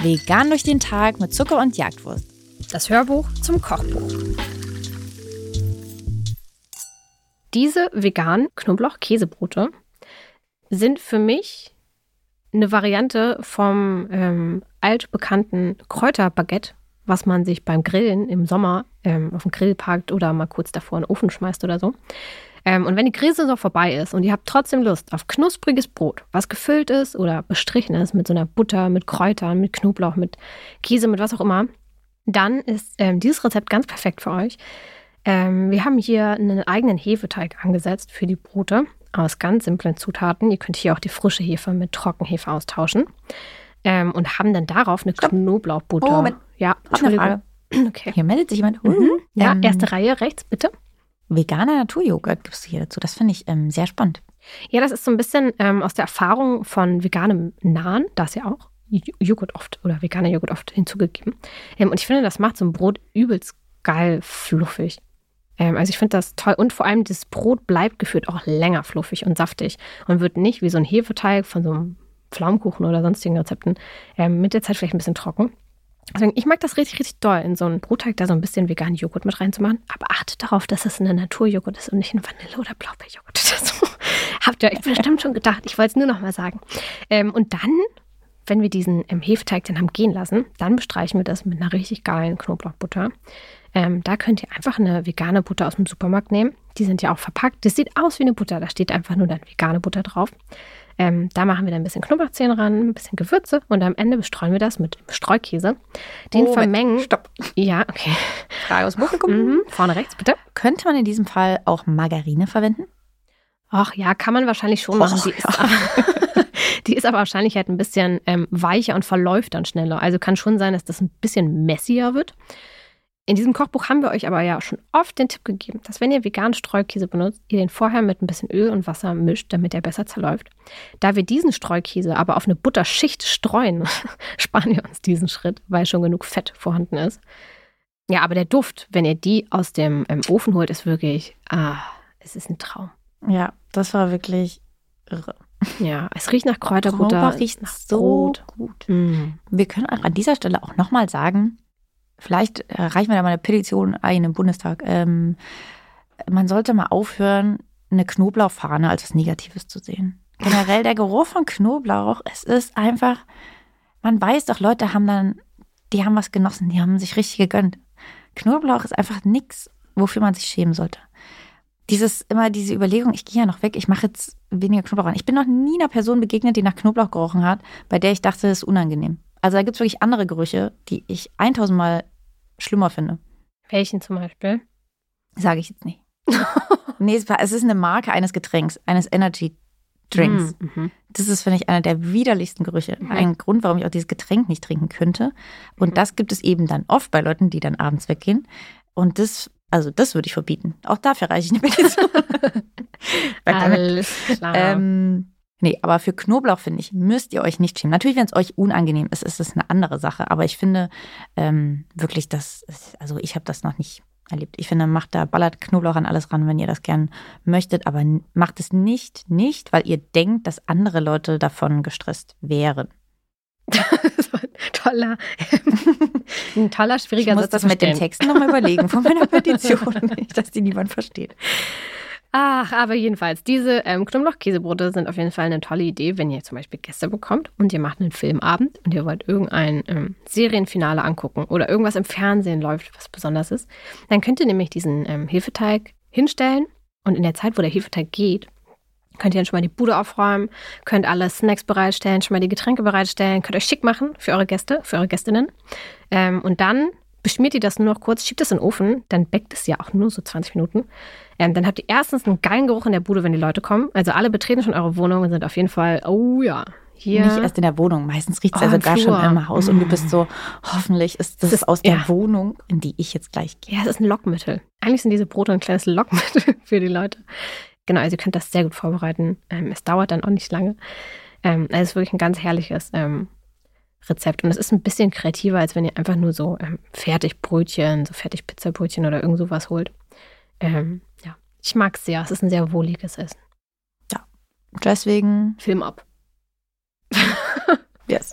Vegan durch den Tag mit Zucker und Jagdwurst. Das Hörbuch zum Kochbuch. Diese veganen Knoblauch-Käsebrote sind für mich eine Variante vom ähm, altbekannten Kräuterbaguette, was man sich beim Grillen im Sommer ähm, auf den Grill packt oder mal kurz davor in den Ofen schmeißt oder so. Ähm, und wenn die Grillsaison vorbei ist und ihr habt trotzdem Lust auf knuspriges Brot, was gefüllt ist oder bestrichen ist mit so einer Butter, mit Kräutern, mit Knoblauch, mit Käse, mit was auch immer, dann ist ähm, dieses Rezept ganz perfekt für euch. Ähm, wir haben hier einen eigenen Hefeteig angesetzt für die Brote aus ganz simplen Zutaten. Ihr könnt hier auch die frische Hefe mit Trockenhefe austauschen. Ähm, und haben dann darauf eine Stopp. Knoblauchbutter. Moment. Ja, Entschuldigung. Okay. Hier meldet sich jemand. Mhm. Ja, Ähm, erste Reihe rechts, bitte. Veganer Naturjoghurt gibst du hier dazu. Das finde ich ähm, sehr spannend. Ja, das ist so ein bisschen ähm, aus der Erfahrung von veganem Nahen, da ist ja auch Joghurt oft oder veganer Joghurt oft hinzugegeben. Ähm, und ich finde, das macht so ein Brot übelst geil fluffig. Ähm, also ich finde das toll. Und vor allem, das Brot bleibt gefühlt auch länger fluffig und saftig und wird nicht wie so ein Hefeteig von so einem Pflaumenkuchen oder sonstigen Rezepten ähm, mit der Zeit vielleicht ein bisschen trocken. Deswegen, ich mag das richtig, richtig doll, in so einen Brotteig da so ein bisschen veganen Joghurt mit reinzumachen. Aber achtet darauf, dass es eine Naturjoghurt ist und nicht ein Vanille- oder Blaubeerjoghurt oder so. Habt ihr euch bestimmt schon gedacht. Ich wollte es nur noch mal sagen. Ähm, und dann, wenn wir diesen ähm, Hefeteig dann haben gehen lassen, dann bestreichen wir das mit einer richtig geilen Knoblauchbutter. Ähm, da könnt ihr einfach eine vegane Butter aus dem Supermarkt nehmen. Die sind ja auch verpackt. Das sieht aus wie eine Butter. Da steht einfach nur dann vegane Butter drauf. Ähm, da machen wir dann ein bisschen Knoblauchzehen ran, ein bisschen Gewürze und am Ende bestreuen wir das mit Streukäse. Den Moment, vermengen. Stopp. Ja, okay. Frage aus dem Publikum. Mhm. Vorne rechts, bitte. Könnte man in diesem Fall auch Margarine verwenden? Ach ja, kann man wahrscheinlich schon Och, machen. Die ist, ja. die ist aber wahrscheinlich halt ein bisschen ähm, weicher und verläuft dann schneller. Also kann schon sein, dass das ein bisschen messier wird. In diesem Kochbuch haben wir euch aber ja schon oft den Tipp gegeben, dass wenn ihr veganen Streukäse benutzt, ihr den vorher mit ein bisschen Öl und Wasser mischt, damit er besser zerläuft. Da wir diesen Streukäse aber auf eine Butterschicht streuen, sparen wir uns diesen Schritt, weil schon genug Fett vorhanden ist. Ja, aber der Duft, wenn ihr die aus dem ähm, Ofen holt, ist wirklich, ah, es ist ein Traum. Ja, das war wirklich irre. Ja, es riecht nach Kräuterbutter. Knoblauch riecht nach so Brot. gut. Mm. Wir können auch an dieser Stelle auch nochmal sagen, vielleicht äh, reichen wir da mal eine Petition ein im Bundestag. Ähm, man sollte mal aufhören, eine Knoblauchfahne als was Negatives zu sehen. Generell der Geruch von Knoblauch, es ist einfach, man weiß doch, Leute haben dann, die haben was genossen, die haben sich richtig gegönnt. Knoblauch ist einfach nichts, wofür man sich schämen sollte. Dieses, immer diese Überlegung, ich gehe ja noch weg, ich mache jetzt weniger Knoblauch an. Ich bin noch nie einer Person begegnet, die nach Knoblauch gerochen hat, bei der ich dachte, das ist unangenehm. Also da gibt es wirklich andere Gerüche, die ich 1000 Mal schlimmer finde. Welchen zum Beispiel? Sage ich jetzt nicht. nee, es ist eine Marke eines Getränks, eines Energy Drinks. Mm, mhm. Das ist, finde ich, einer der widerlichsten Gerüche. Mhm. Ein Grund, warum ich auch dieses Getränk nicht trinken könnte. Und Mhm. das gibt es eben dann oft bei Leuten, die dann abends weggehen. Und das, also das würde ich verbieten. Auch dafür reiche ich eine Petition. Alles klar. ähm, nee, aber für Knoblauch, finde ich, müsst ihr euch nicht schämen. Natürlich, wenn es euch unangenehm ist, ist es eine andere Sache. Aber ich finde ähm, wirklich, das, ist- also ich habe das noch nicht erlebt. Ich finde, macht da, ballert Knoblauch an alles ran, wenn ihr das gern möchtet. Aber macht es nicht, nicht, weil ihr denkt, dass andere Leute davon gestresst wären. das war ein toller, ein toller, Ich schwieriger muss Satz das mit dem. Text nochmal überlegen von meiner Petition, nicht, dass die niemand versteht. Ach, aber jedenfalls, diese ähm, Knoblauchkäsebrote sind auf jeden Fall eine tolle Idee, wenn ihr zum Beispiel Gäste bekommt und ihr macht einen Filmabend und ihr wollt irgendein ähm, Serienfinale angucken oder irgendwas im Fernsehen läuft, was besonders ist. Dann könnt ihr nämlich diesen ähm, Hefeteig hinstellen und in der Zeit, wo der Hefeteig geht, könnt ihr dann schon mal die Bude aufräumen, könnt alle Snacks bereitstellen, schon mal die Getränke bereitstellen, könnt euch schick machen für eure Gäste, für eure Gästinnen. Ähm, und dann beschmiert ihr das nur noch kurz, schiebt es in den Ofen, dann backt es ja auch nur so 20 Minuten. Ähm, dann habt ihr erstens einen geilen Geruch in der Bude, wenn die Leute kommen. Also alle betreten schon eure Wohnung und sind auf jeden Fall, oh ja, hier. Nicht erst in der Wohnung. Meistens riecht es Oh, ja im sogar schon im Haus und du bist so, hoffentlich ist das Das ist- aus der ja. Wohnung, in die ich jetzt gleich gehe. Ja, es ist ein Lockmittel. Eigentlich sind diese Brote ein kleines Lockmittel für die Leute. Genau, also ihr könnt das sehr gut vorbereiten. Ähm, es dauert dann auch nicht lange. Ähm, also es ist wirklich ein ganz herrliches ähm, Rezept. Und es ist ein bisschen kreativer, als wenn ihr einfach nur so ähm, Fertigbrötchen, so Fertigpizzabrötchen oder irgend sowas holt. Ähm, ja, ich mag es sehr. Es ist ein sehr wohliges Essen. Deswegen, Film ab. yes.